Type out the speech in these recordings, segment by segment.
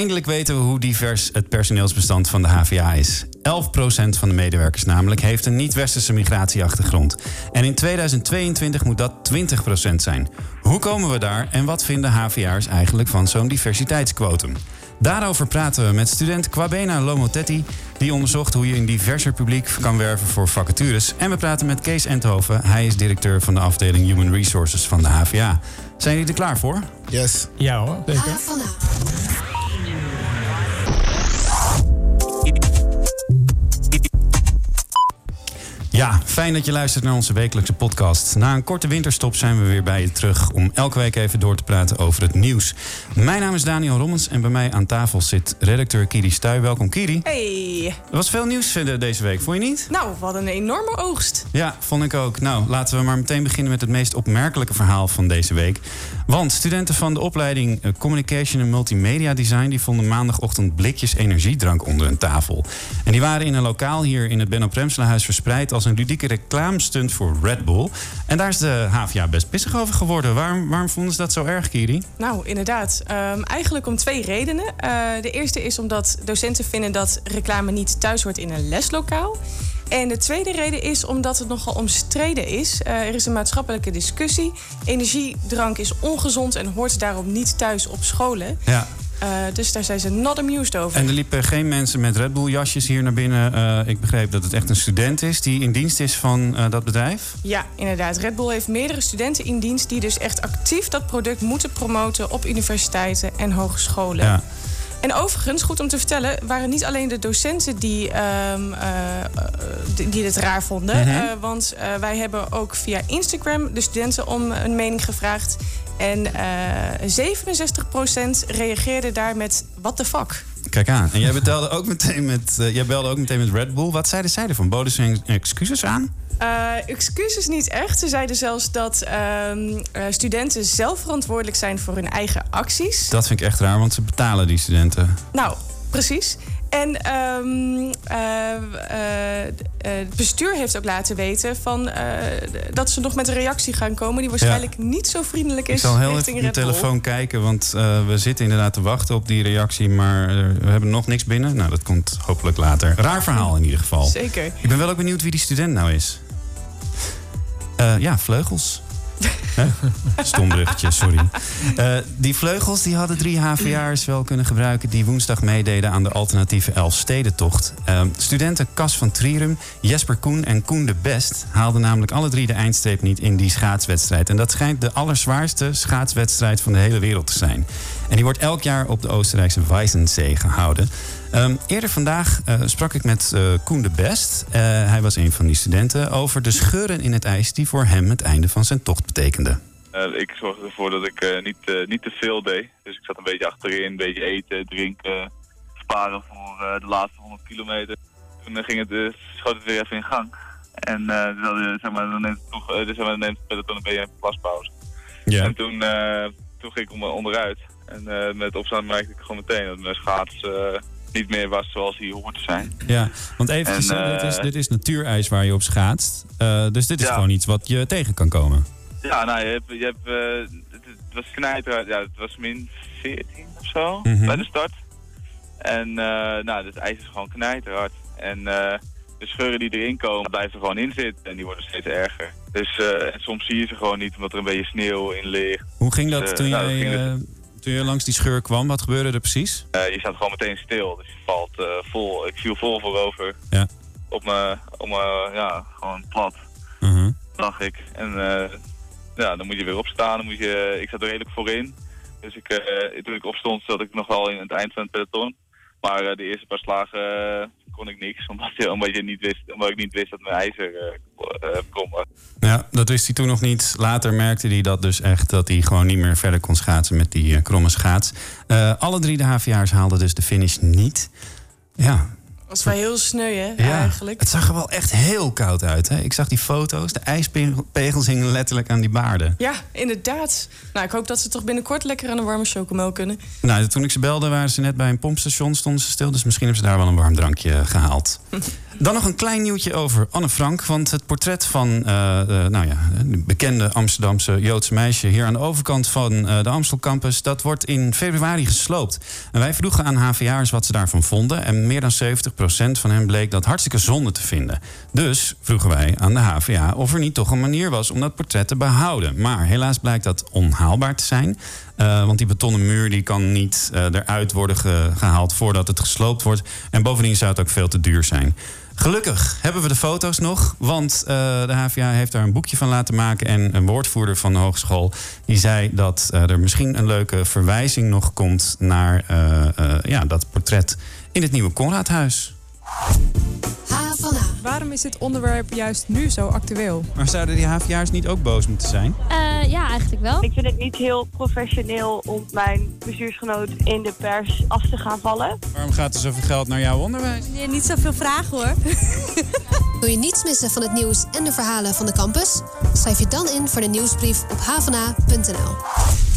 Eindelijk weten we hoe divers het personeelsbestand van de HVA is. 11% van de medewerkers namelijk heeft een niet-westerse migratieachtergrond. En in 2022 moet dat 20% zijn. Hoe komen we daar en wat vinden HVA'ers eigenlijk van zo'n diversiteitsquotum? Daarover praten we met student Quabena Lomotetti... die onderzocht hoe je een diverser publiek kan werven voor vacatures. En we praten met Kees Enthoven. Hij is directeur van de afdeling Human Resources van de HVA. Zijn jullie er klaar voor? Yes. Ja hoor, zeker. Ja, fijn dat je luistert naar onze wekelijkse podcast. Na een korte winterstop zijn we weer bij je terug om elke week even door te praten over het nieuws. Mijn naam is Daniel Rommens en bij mij aan tafel zit redacteur Kiri Stuy. Welkom Kiri. Hey. Er was veel nieuws eh, deze week, vond je niet? Nou, hadden een enorme oogst. Ja, vond ik ook. Nou, laten we maar meteen beginnen met het meest opmerkelijke verhaal van deze week. Want studenten van de opleiding eh, Communication en Multimedia Design... die vonden maandagochtend blikjes energiedrank onder een tafel. En die waren in een lokaal hier in het Benno Premselahuis verspreid... als een ludieke reclamestunt voor Red Bull. En daar is de HVA best pissig over geworden. Waarom, waarom vonden ze dat zo erg, Kiri? Nou, inderdaad. Ehm, eigenlijk om twee redenen. Eh, de eerste is omdat docenten vinden dat reclame niet thuis hoort in een leslokaal. En de tweede reden is omdat het nogal omstreden is. Eh, er is een maatschappelijke discussie. Energiedrank is ongezond en hoort daarom niet thuis op scholen. Ja. Uh, dus daar zijn ze not amused over. En er liepen geen mensen met Red Bull jasjes hier naar binnen. Uh, ik begreep dat het echt een student is die in dienst is van uh, dat bedrijf. Ja, inderdaad. Red Bull heeft meerdere studenten in dienst die dus echt actief dat product moeten promoten op universiteiten en hogescholen. Ja. En overigens, goed om te vertellen, waren niet alleen de docenten die, um, uh, die, dit raar vonden. Mhm. Uh, want wij hebben ook via Instagram de studenten om een mening gevraagd. En 67% reageerde daar met what the fuck. Kijk aan. En jij, betelde ook meteen met, jij belde ook meteen met Red Bull. Wat zeiden zij ervan? Boden ze excuses aan? Uh, excuses niet echt. Ze zeiden zelfs dat uh, uh, studenten zelf verantwoordelijk zijn voor hun eigen acties. Dat vind ik echt raar, want ze betalen die studenten. Nou, precies. En um, het bestuur heeft ook laten weten van, dat ze nog met een reactie gaan komen... die waarschijnlijk ja. niet zo vriendelijk is Ik zal heel even mijn telefoon kijken, want we zitten inderdaad te wachten op die reactie... maar we hebben nog niks binnen. Nou, dat komt hopelijk later. Raar verhaal in ieder geval. Zeker. Ik ben wel ook benieuwd wie die student nou is. Uh, ja, vleugels. Stom bruggetje, sorry. Uh, die vleugels die hadden drie HVA'ers wel kunnen gebruiken... die woensdag meededen aan de alternatieve Elfstedentocht. Uh, studenten Cas van Trierum, Jesper Koen en Koen de Best... haalden namelijk alle drie de eindstreep niet in die schaatswedstrijd. En dat schijnt de allerzwaarste schaatswedstrijd van de hele wereld te zijn. En die wordt elk jaar op de Oostenrijkse Weissensee gehouden. Um, eerder vandaag uh, sprak ik met uh, Koen de Best. Uh, hij was een van die studenten. Over de scheuren in het ijs die voor hem het einde van zijn tocht betekenden. ik zorgde ervoor dat ik niet, niet te veel deed. Dus ik zat een beetje achterin, een beetje eten, drinken, sparen voor de laatste 100 kilometer. Toen ging het, schoot het weer even in gang. En dan, zeg maar, dan neemt het toch, dus, zeg maar, dan neemt het een beetje een plaspauze. Ja. En toen, toen ging ik onderuit. En met opstaan merkte ik gewoon meteen dat mijn schaats niet meer was zoals hij hoort te zijn. Ja, want even En, dit, is, eh, dit is natuurijs waar je op schaatst. Uh, dus dit is Ja. gewoon iets wat je tegen kan komen. Ja, nou, je hebt, je hebt, eh, het, was knijter, ja, het was min 14 of zo Mhm. bij de start. En eh, nou, het ijs is gewoon knijterhard. En eh, de scheuren die erin komen, blijven er gewoon in zitten en die worden steeds erger. Dus eh, soms zie je ze gewoon niet omdat er een beetje sneeuw in ligt. Hoe ging dat Dus, eh, toen, nou, jij, eh, toen je langs die scheur kwam? Wat gebeurde er precies? Eh, je staat gewoon meteen stil, dus je valt eh, vol. Ik viel vol voorover. Ja. Op mijn, op mijn, ja, gewoon plat, Mhm. dacht ik. En eh, ja, dan moet je weer opstaan. Dan moet je, ik zat er redelijk voorin. Dus ik, eh, toen ik opstond zat ik nog wel in het eind van het peloton. Maar eh, de eerste paar slagen eh, kon ik niks, omdat, niet wist, omdat ik niet wist dat mijn ijzer eh, was. Ja, dat wist hij toen nog niet. Later merkte hij dat dus echt dat hij gewoon niet meer verder kon schaatsen met die kromme schaats. Alle drie de HVA'ers haalden dus de finish niet. Ja, was wel heel sneu, hè, ja. eigenlijk. het zag er wel echt heel koud uit. Hè? Ik zag die foto's, de ijspegels hingen letterlijk aan die baarden. Ja, inderdaad. Nou, ik hoop dat ze toch binnenkort lekker aan een warme chocomel kunnen. Nou, toen ik ze belde waren ze net bij een pompstation, stonden ze stil. Dus misschien hebben ze daar wel een warm drankje gehaald. Dan nog een klein nieuwtje over Anne Frank. Want het portret van uh, nou ja, bekende Amsterdamse Joodse meisje... hier aan de overkant van uh, de Amstel Campus... dat wordt in februari gesloopt. En wij vroegen aan HVA'ers wat ze daarvan vonden. En meer dan 70% van hen bleek dat hartstikke zonde te vinden. Dus vroegen wij aan de HVA of er niet toch een manier was... om dat portret te behouden. Maar helaas blijkt dat onhaalbaar te zijn. Uh, want die betonnen muur die kan niet uh, eruit worden ge gehaald voordat het gesloopt wordt. En bovendien zou het ook veel te duur zijn. Gelukkig hebben we de foto's nog, want uh, de HVA heeft daar een boekje van laten maken. En een woordvoerder van de hogeschool die zei dat er misschien een leuke verwijzing nog komt naar ja, dat portret in het nieuwe Conradhuis. Waarom is dit onderwerp juist nu zo actueel? Maar zouden die HVA'ers niet ook boos moeten zijn? Uh, ja, eigenlijk wel. Ik vind het niet heel professioneel om mijn bestuursgenoot in de pers af te gaan vallen. Waarom gaat er zoveel geld naar jouw onderwijs? Nee, niet zoveel vragen hoor. Wil je niets missen van het nieuws en de verhalen van de campus? Schrijf je dan in voor de nieuwsbrief op havana.nl.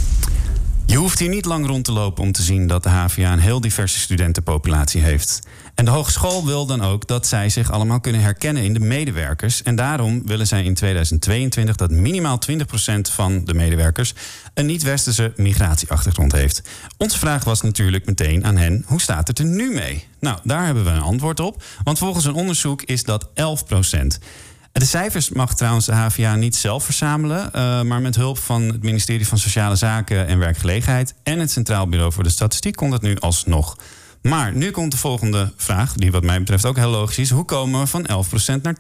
Je hoeft hier niet lang rond te lopen om te zien dat de HVA een heel diverse studentenpopulatie heeft. En de hogeschool wil dan ook dat zij zich allemaal kunnen herkennen in de medewerkers. En daarom willen zij in 2022 dat minimaal 20% van de medewerkers een niet-westerse migratieachtergrond heeft. Onze vraag was natuurlijk meteen aan hen: hoe staat het er nu mee? Nou, daar hebben we een antwoord op. Want volgens een onderzoek is dat 11%. De cijfers mag trouwens de HVA niet zelf verzamelen, uh, maar met hulp van het ministerie van Sociale Zaken en Werkgelegenheid en het Centraal Bureau voor de Statistiek kon dat nu alsnog. Maar nu komt de volgende vraag, die wat mij betreft ook heel logisch is. Hoe komen we van 11% naar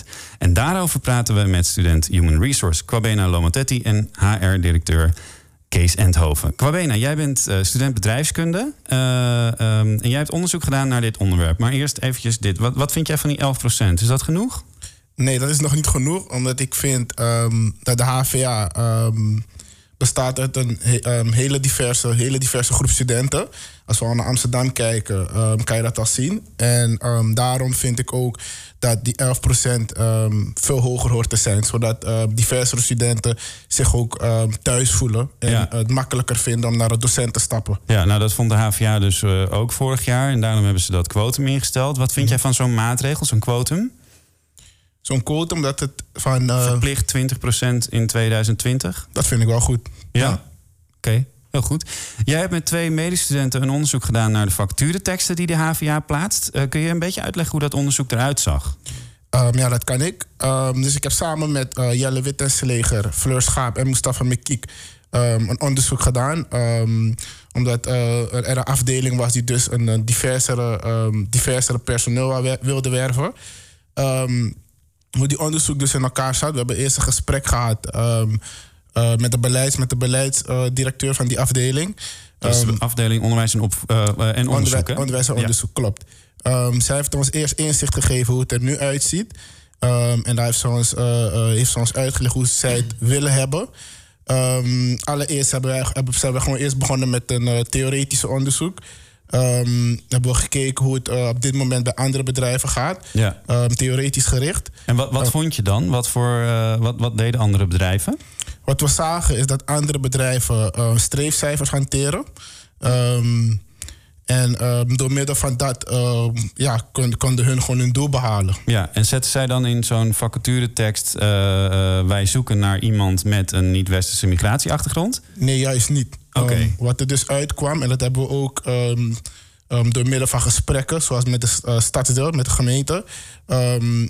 20%? En daarover praten we met student Human Resource Kwabena Lomotetti en HR-directeur Kees Endhoven. Kwabena, jij bent uh, student bedrijfskunde uh, um, en jij hebt onderzoek gedaan naar dit onderwerp. Maar eerst eventjes dit. Wat, wat vind jij van die 11%? Is dat genoeg? Nee, dat is nog niet genoeg, omdat ik vind um, dat de HVA um, bestaat uit een um, hele, diverse, hele diverse groep studenten. Als we naar Amsterdam kijken, kan je dat al zien. En daarom vind ik ook dat die 11% veel hoger hoort te zijn. Zodat uh, diversere studenten zich ook thuis voelen. En ja. het makkelijker vinden om naar de docent te stappen. Ja, nou dat vond de HVA dus uh, ook vorig jaar. En daarom hebben ze dat quotum ingesteld. Wat vind jij van zo'n maatregel, zo'n quotum? Zo'n quotum omdat het van... Uh, Verplicht 20% in 2020? Dat vind ik wel goed. Ja? ja. Oké, okay. heel goed. Jij hebt met twee medestudenten een onderzoek gedaan... naar de facturenteksten die de HVA plaatst. Uh, kun je een beetje uitleggen hoe dat onderzoek eruit zag? Um, ja, dat kan ik. Um, dus ik heb samen met uh, Jelle Wittensleger, Fleur Schaap en Mustafa Mekiek... Um, een onderzoek gedaan. omdat er een afdeling was die dus een diversere, diversere personeel wilde werven hoe die onderzoek dus in elkaar zat. We hebben eerst een gesprek gehad um, uh, met de beleids, met de beleidsdirecteur van die afdeling. De afdeling onderwijs en, op, uh, en onderzoek. Onderwijs, onderwijs en onderzoek, ja. klopt. Um, zij heeft ons eerst inzicht gegeven hoe het er nu uitziet. En daar heeft ze, ons, heeft ze ons uitgelegd hoe zij het willen hebben. Allereerst hebben wij, hebben, zijn we gewoon eerst begonnen met een theoretisch onderzoek. Um, hebben we gekeken hoe het uh, op dit moment bij andere bedrijven gaat. Ja. Um, theoretisch gericht. En wat, wat uh, vond je dan? Wat, voor, uh, wat, wat deden andere bedrijven? Wat we zagen is dat andere bedrijven streefcijfers hanteren. Um, en door middel van dat ja, konden, konden hun gewoon hun doel behalen. Ja, en zetten zij dan in zo'n vacaturetekst... wij zoeken naar iemand met een niet-westerse migratieachtergrond? Nee, juist niet. Okay. Um, wat er dus uitkwam, en dat hebben we ook um, um, door middel van gesprekken, zoals met de uh, stadsdeel, met de gemeente,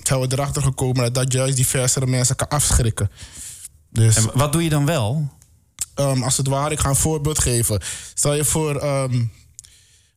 zijn we erachter gekomen dat dat juist diversere mensen kan afschrikken. Dus, en wat doe je dan wel? als het ware, ik ga een voorbeeld geven. Stel je voor,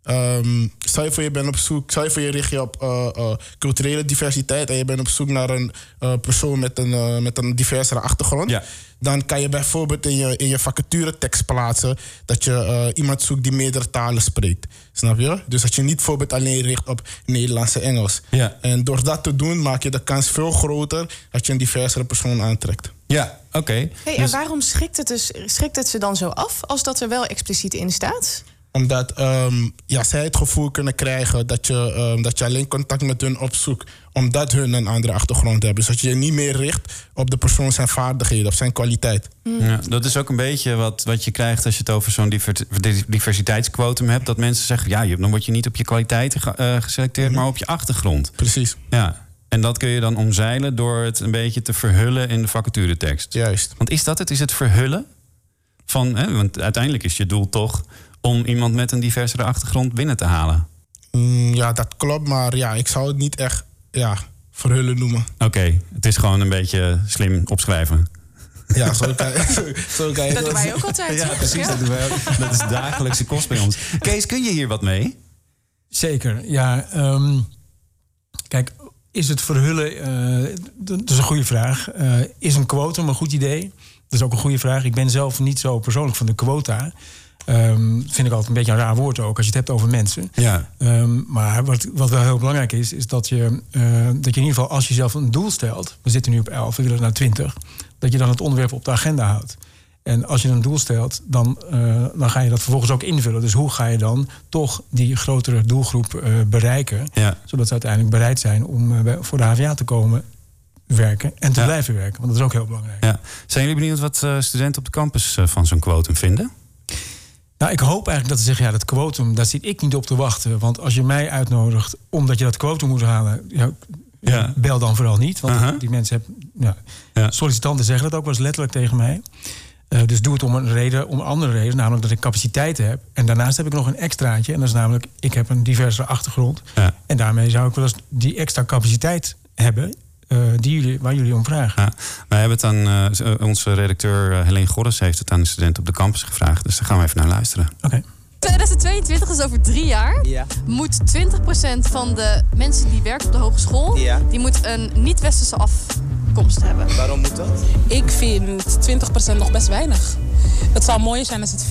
Um, stel je voor je bent op zoek, stel je voor je richt je op uh, uh, culturele diversiteit en je bent op zoek naar een uh, persoon met een, met een diversere achtergrond. Ja. Dan kan je bijvoorbeeld in je, in je vacaturetekst plaatsen dat je iemand zoekt die meerdere talen spreekt. Snap je? Dus dat je niet bijvoorbeeld alleen richt op Nederlands en Engels. Ja. En door dat te doen maak je de kans veel groter dat je een diversere persoon aantrekt. Ja, oké. Okay. Hey, dus... En waarom schrikt het, dus, schrikt het ze dan zo af als dat er wel expliciet in staat? Omdat ehm, ja, zij het gevoel kunnen krijgen dat je, ehm, dat je alleen contact met hun opzoekt. Omdat hun een andere achtergrond hebben. Dus dat je je niet meer richt op de persoon zijn vaardigheden, op zijn kwaliteit. Ja, dat is ook een beetje wat, wat je krijgt als je het over zo'n diver- diversiteitsquotum hebt. Dat mensen zeggen, ja, dan word je niet op je kwaliteiten ge- eh, geselecteerd, maar op je achtergrond. Precies. Ja. En dat kun je dan omzeilen door het een beetje te verhullen in de vacaturetekst. Juist. Want is dat het? Is het verhullen? Van, hè, want uiteindelijk is je doel toch om iemand met een diversere achtergrond binnen te halen. Mm, ja, dat klopt, maar ja, ik zou het niet echt ja, verhullen noemen. Oké, het is gewoon een beetje slim opschrijven. Ja, zo kan, zo, kan je Dat doen wij ook altijd. Ja, toch? precies. Dat, doen wij ook. dat is dagelijkse kost bij ons. Kees, kun je hier wat mee? Zeker, ja. ehm, kijk, is het verhullen... eh, dat is een goede vraag. Eh, is een quotum een goed idee? Dat is ook een goede vraag. Ik ben zelf niet zo persoonlijk van de quota. Ehm, vind ik altijd een beetje een raar woord ook, als je het hebt over mensen. Ja. Ehm, maar wat, wat wel heel belangrijk is, is dat je, eh, dat je in ieder geval als je zelf een doel stelt... we zitten nu op 11, we willen naar 20... dat je dan het onderwerp op de agenda houdt. En als je een doel stelt, dan, eh, dan ga je dat vervolgens ook invullen. Dus hoe ga je dan toch die grotere doelgroep eh, bereiken... Ja. zodat ze uiteindelijk bereid zijn om bij- voor de HVA te komen werken... en te Ja. blijven werken, want dat is ook heel belangrijk. Ja. Zijn jullie benieuwd wat studenten op de campus van zo'n quotum vinden? Nou, ik hoop eigenlijk dat ze zeggen, ja, dat quotum, daar zit ik niet op te wachten. Want als je mij uitnodigt omdat je dat quotum moet halen, ja, Ja. bel dan vooral niet. Want die mensen hebben, ja, Ja. sollicitanten zeggen dat ook wel eens letterlijk tegen mij. Eh, dus doe het om een reden, om een andere reden, namelijk dat ik capaciteiten heb. En daarnaast heb ik nog een extraatje, en dat is namelijk, ik heb een diverse achtergrond. Ja. En daarmee zou ik wel eens die extra capaciteit hebben, die jullie, waar jullie om vragen. Ja, wij hebben het aan eh, eh, onze redacteur eh, Helene Gorres heeft het aan de studenten op de campus gevraagd. Dus daar gaan we even naar luisteren. 2022 is over drie jaar. Ja. Moet 20% van de mensen die werken op de hogeschool... Ja. die moet een niet-westerse hebben. Waarom moet dat? Ik vind 20% nog best weinig. Het zou mooier zijn als het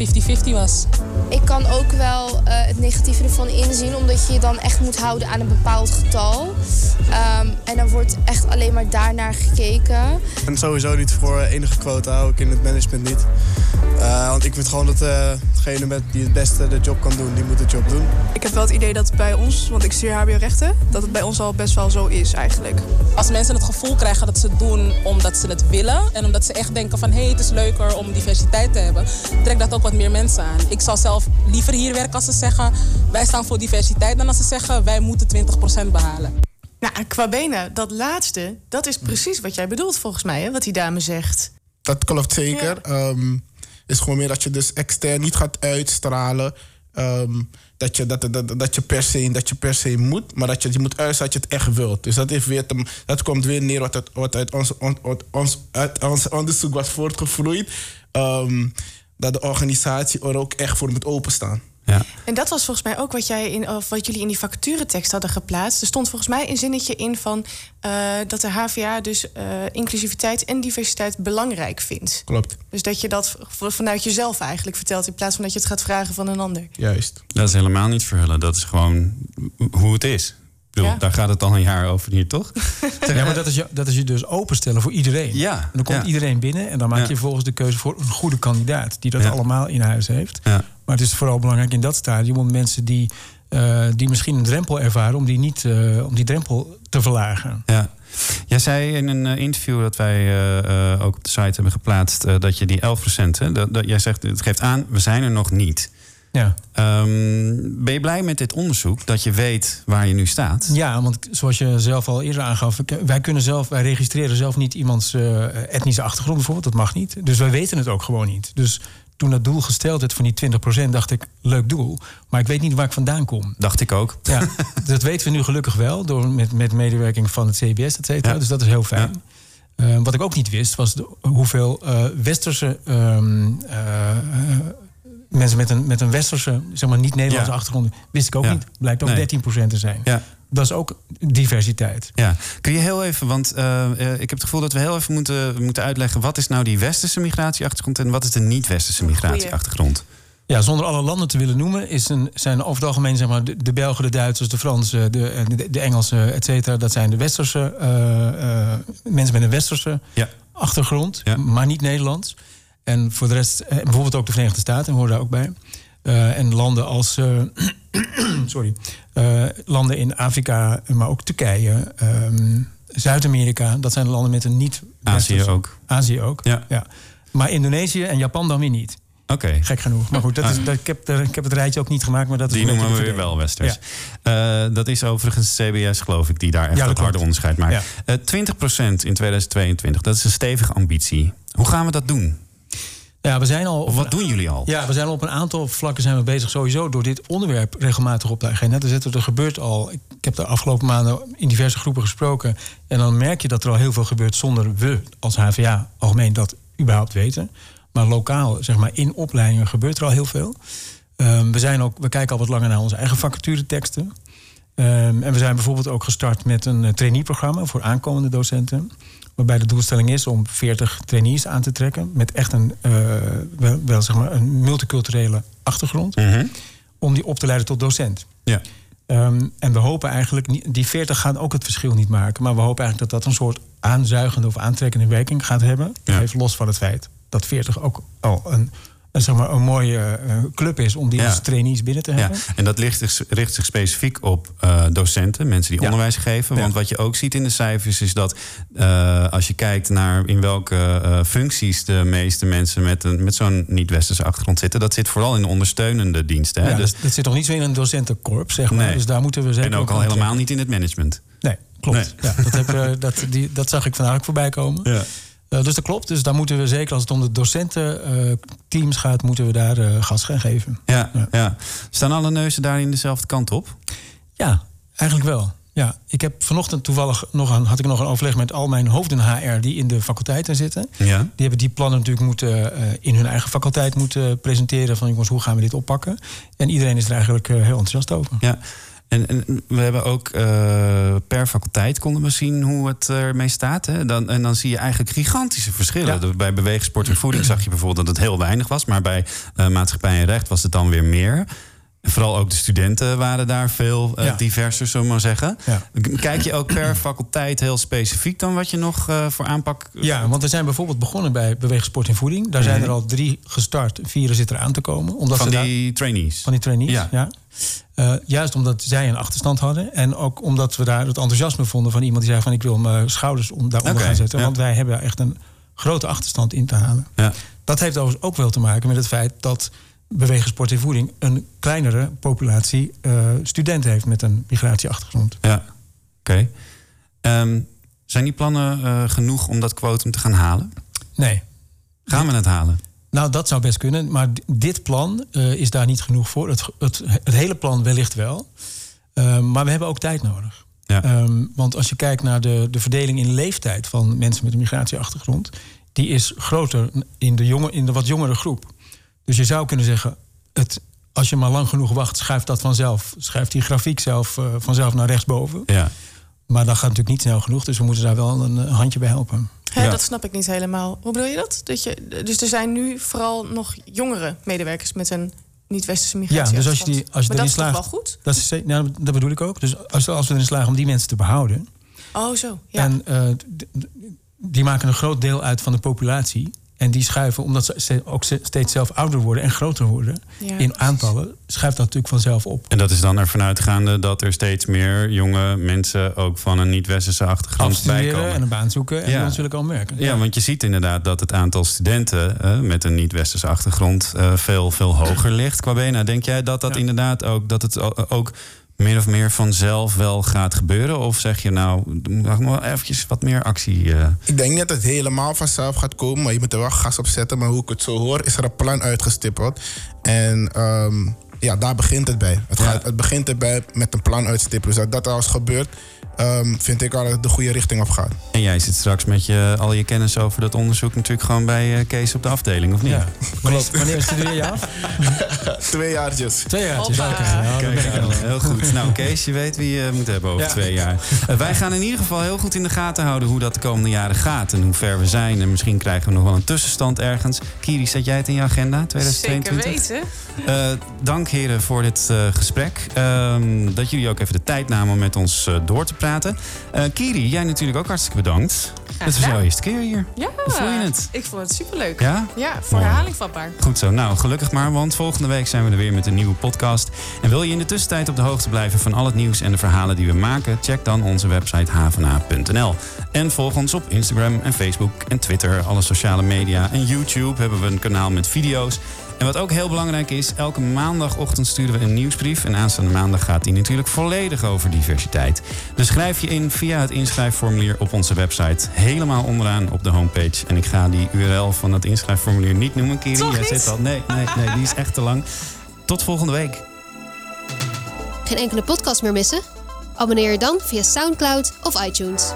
50-50 was. Ik kan ook wel eh, het negatieve ervan inzien, omdat je je dan echt moet houden aan een bepaald getal. Ehm, en dan wordt echt alleen maar daarnaar gekeken. En sowieso niet voor enige quota, ook in het management niet. Eh, want ik vind gewoon dat eh, degene met die het beste de job kan doen, die moet de job doen. Ik heb wel het idee dat bij ons, want ik studeer HBO-rechten, dat het bij ons al best wel zo is eigenlijk. Als mensen het gevoel krijgen dat ze het doen omdat ze het willen... en omdat ze echt denken van hé, hey, het is leuker om diversiteit te hebben... trekt dat ook wat meer mensen aan. Ik zal zelf liever hier werken als ze zeggen... wij staan voor diversiteit dan als ze zeggen wij moeten 20% behalen. Nou, qua benen, dat laatste, dat is precies wat jij bedoelt volgens mij, hè, wat die dame zegt. Dat klopt zeker. Ehm, is gewoon meer dat je dus extern niet gaat uitstralen. ehm, dat, je, dat, dat, dat, je per se, dat je per se moet, maar dat je, je moet uitstralen dat je het echt wilt. Dus dat, heeft weer dat komt weer neer wat uit, wat uit, ons, ons, uit ons onderzoek was voortgevloeid. ehm, dat de organisatie er ook echt voor moet openstaan. Ja. En dat was volgens mij ook wat, jij in, of wat jullie in die vacaturetekst hadden geplaatst. Er stond volgens mij een zinnetje in van eh, dat de HVA dus eh, inclusiviteit en diversiteit belangrijk vindt. Klopt. Dus dat je dat vanuit jezelf eigenlijk vertelt in plaats van dat je het gaat vragen van een ander. Juist. Dat is helemaal niet verhullen. Dat is gewoon hoe het is. Bedoel, Ja. Daar gaat het al een jaar over hier, toch? Ja, maar dat is, je, dat is je dus openstellen voor iedereen. Ja, En dan komt ja. iedereen binnen en dan maak je vervolgens de keuze voor een goede kandidaat die dat allemaal in huis heeft. Ja. Maar het is vooral belangrijk in dat stadium om mensen die, eh, die misschien een drempel ervaren, om die, niet, eh, om die drempel te verlagen. Ja. Jij zei in een eh, interview dat wij eh, eh, ook op de site hebben geplaatst... eh, dat je die 11 hè, dat, dat, jij zegt, het geeft aan, we zijn er nog niet. Ja. Ehm, ben je blij met dit onderzoek, dat je weet waar je nu staat? Ja, want zoals je zelf al eerder aangaf, wij kunnen zelf, wij registreren zelf niet iemands eh, etnische achtergrond bijvoorbeeld. Dat mag niet. Dus wij weten het ook gewoon niet. Dus toen dat doel gesteld werd van die 20%, dacht ik, leuk doel. Maar ik weet niet waar ik vandaan kom. Dacht ik ook. Ja, dat weten we nu gelukkig wel, door, met, met medewerking van het CBS, et cetera. Ja. Dus dat is heel fijn. Eh, wat ik ook niet wist, was de- hoeveel eh, westerse ehm, eh, eh, mensen met een, met een westerse, zeg maar niet-Nederlandse Ja. achtergrond, wist ik ook Ja. niet. Blijkt ook Nee. 13% te zijn. Ja. Dat is ook diversiteit. Ja, kun je heel even, want eh, eh, ik heb het gevoel dat we heel even moeten, moeten uitleggen... wat is nou die westerse migratieachtergrond en wat is de niet-westerse migratieachtergrond? Ja, zonder alle landen te willen noemen, is een, zijn over het algemeen zeg maar, de, de Belgen, de Duitsers, de Fransen, de, eh, de, de Engelsen, et cetera. Dat zijn de westerse eh, eh, mensen met een westerse Ja. achtergrond, maar niet Nederlands. En voor de rest, eh, bijvoorbeeld ook de Verenigde Staten, horen daar ook bij. Eh, en landen als eh, sorry, landen in Afrika, maar ook Turkije, ehm, Zuid-Amerika. Dat zijn landen met een niet. Azië ook. Azië ook. Ja. ja. Maar Indonesië en Japan dan weer niet. Oké. Gek genoeg. Maar goed, dat is, Ah. dat, ik, heb, ik heb het rijtje ook niet gemaakt, maar dat is Die noemen we weer wel westers. Dat is overigens CBS, geloof ik, die daar echt Ja, dat harde onderscheid maakt. Ja. Eh 20% in 2022, dat is een stevige ambitie. Hoe gaan we dat doen? Ja, we zijn al. Of wat doen jullie al? Ja, we zijn al op een aantal vlakken zijn we bezig sowieso door dit onderwerp regelmatig op de agenda te zetten. Er gebeurt al. Ik heb de afgelopen maanden in diverse groepen gesproken. En dan merk je dat er al heel veel gebeurt zonder we als HVA algemeen dat überhaupt weten. Maar lokaal, zeg maar in opleidingen, gebeurt er al heel veel. Ehm, we, zijn ook, we kijken al wat langer naar onze eigen vacatureteksten. Ehm, en we zijn bijvoorbeeld ook gestart met een eh, traineeprogramma voor aankomende docenten. Waarbij de doelstelling is om 40 trainees aan te trekken. Met echt een, eh, wel, wel zeg maar een multiculturele achtergrond. Om die op te leiden tot docent. Ja. Ehm, en we hopen eigenlijk, die 40 gaan ook het verschil niet maken. Maar we hopen eigenlijk dat dat een soort aanzuigende of aantrekkende werking gaat hebben. Even los van het feit dat 40 ook al een, zeg maar, een mooie eh, club is om die Ja. als trainees binnen te Ja, hebben. en dat ligt, zich- richt zich specifiek op eh, docenten, mensen die Ja. onderwijs geven. Ja. Want wat je ook ziet in de cijfers is dat eh, als je kijkt naar in welke eh, functies de meeste mensen met, een, met zo'n niet-westerse achtergrond zitten, dat zit vooral in ondersteunende diensten. Hè? Ja, dus, dat, dat zit nog niet zo in een docentenkorps, zeg maar. Nee. Dus daar moeten we zeker en ook al helemaal trekken. niet in het management. Nee, klopt. Ja, dat, heb, eh, dat, die, dat zag ik vandaag ook voorbij komen. Ja. Eh, dus dat klopt. Dus daar moeten we zeker, als het om de docententeams gaat, moeten we daar eh, gas gaan geven. Ja, ja. Staan alle neuzen daarin dezelfde kant op? Ja, eigenlijk wel. Ja, ik heb vanochtend toevallig nog een, had ik nog een overleg met al mijn hoofden HR die in de faculteiten zitten. Ja. Die hebben die plannen natuurlijk moeten eh, in hun eigen faculteit moeten presenteren van jongens, hoe gaan we dit oppakken? En iedereen is er eigenlijk heel enthousiast over. Ja. En, en we hebben ook eh, per faculteit konden we zien hoe het ermee staat. Hè? Dan, en dan zie je eigenlijk gigantische verschillen. Bij bewegen, sport en voeding zag je bijvoorbeeld dat het heel weinig was. Maar bij eh, maatschappij en recht was het dan weer meer. Vooral ook de studenten waren daar veel eh, Ja. diverser, zullen we maar zeggen. Ja. Kijk je ook per faculteit heel specifiek dan wat je nog eh, voor aanpak... Ja, want we zijn bijvoorbeeld begonnen bij Bewegen Sport en Voeding. Daar zijn Mhm. er al drie gestart, vier zitten er aan te komen. Omdat van ze daar- die trainees? Van die trainees, Ja. ja. Eh, juist omdat zij een achterstand hadden. En ook omdat we daar het enthousiasme vonden van iemand die zei van ik wil mijn schouders om, daaronder gaan zetten. Want wij hebben echt een grote achterstand in te halen. Ja. Dat heeft overigens ook wel te maken met het feit dat bewegen, sport en voeding een kleinere populatie eh, studenten heeft met een migratieachtergrond. Ja, oké. Ehm, zijn die plannen eh, genoeg om dat quotum te gaan halen? Nee. Gaan we het halen? Nou, dat zou best kunnen. Maar dit plan eh, is daar niet genoeg voor. Het, het, het hele plan wellicht wel. Maar we hebben ook tijd nodig. Ja. Ehm, want als je kijkt naar de, de verdeling in leeftijd van mensen met een migratieachtergrond, die is groter in de, jonge, in de wat jongere groep. Dus je zou kunnen zeggen, het, als je maar lang genoeg wacht, schuift dat vanzelf. Schuift die grafiek zelf eh, vanzelf naar rechtsboven. Ja. Maar dat gaat natuurlijk niet snel genoeg, dus we moeten daar wel een handje bij helpen. Hè, Dat snap ik niet helemaal. Hoe bedoel je dat? dat je, dus er zijn nu vooral nog jongere medewerkers met een niet-westerse Ja, migratie. dus als je, die, als je maar erin dat is toch slaagt. wel goed? Dat, is, ze- nou, dat bedoel ik ook. Dus als, als we erin slagen om die mensen te behouden. Oh, zo. Ja. En eh, die maken een groot deel uit van de populatie. En die schuiven, omdat ze ook steeds zelf ouder worden en groter worden Ja, in aantallen, schuift dat natuurlijk vanzelf op. En dat is dan ervan uitgaande dat er steeds meer jonge mensen ook van een niet-westerse achtergrond Afstuderen bijkomen. en een baan zoeken en Ja. dan natuurlijk al merken. Ja, want je ziet inderdaad dat het aantal studenten eh, met een niet-westerse achtergrond eh, veel, veel hoger ligt qua BNA. Denk jij dat dat inderdaad ook, dat het ook min of meer vanzelf wel gaat gebeuren? Of zeg je nou, moet nog wel eventjes wat meer actie? eh, Ik denk niet dat het helemaal vanzelf gaat komen, maar je moet er wel gas op zetten. Maar hoe ik het zo hoor, is er een plan uitgestippeld. En ehm, ja, daar begint het bij. Het, gaat, het begint erbij met een plan uitstippelen. Dus dat dat als gebeurt, ehm, vind ik al de goede richting op gaat. En jij zit straks met je, al je kennis over dat onderzoek natuurlijk gewoon bij eh, Kees op de afdeling, of niet? Ja. Wanneer, wanneer studeer je af? Twee jaartjes. Twee jaartjes, oké. Heel goed. Nou, Kees, je weet wie je moet hebben over Ja. twee jaar. Eh, wij gaan in ieder geval heel goed in de gaten houden hoe dat de komende jaren gaat en hoe ver we zijn. En misschien krijgen we nog wel een tussenstand ergens. Kiri, zet jij het in je agenda 2022? Zeker weten. Eh, dank heren voor dit eh, gesprek. Ehm, dat jullie ook even de tijd namen om met ons eh, door te praten. Eh, Kiri, jij natuurlijk ook hartstikke bedankt. Het was jouw eerste keer hier. Ja, Hoe je het? ik vond het superleuk. Ja? Ja, voor herhaling vatbaar. Goed zo. Nou, gelukkig maar, want volgende week zijn we er weer met een nieuwe podcast. En wil je in de tussentijd op de hoogte blijven van al het nieuws en de verhalen die we maken? Check dan onze website havena.nl. En volg ons op Instagram en Facebook en Twitter, alle sociale media. En YouTube hebben we een kanaal met video's. En wat ook heel belangrijk is, elke maandagochtend sturen we een nieuwsbrief. En aanstaande maandag gaat die natuurlijk volledig over diversiteit. Dus schrijf je in via het inschrijfformulier op onze website. Helemaal onderaan op de homepage. En ik ga die URL van het inschrijfformulier niet noemen, Kiri. Toch Jij zit al. Nee, nee, nee, die is echt te lang. Tot volgende week. Geen enkele podcast meer missen? Abonneer je dan via SoundCloud of iTunes.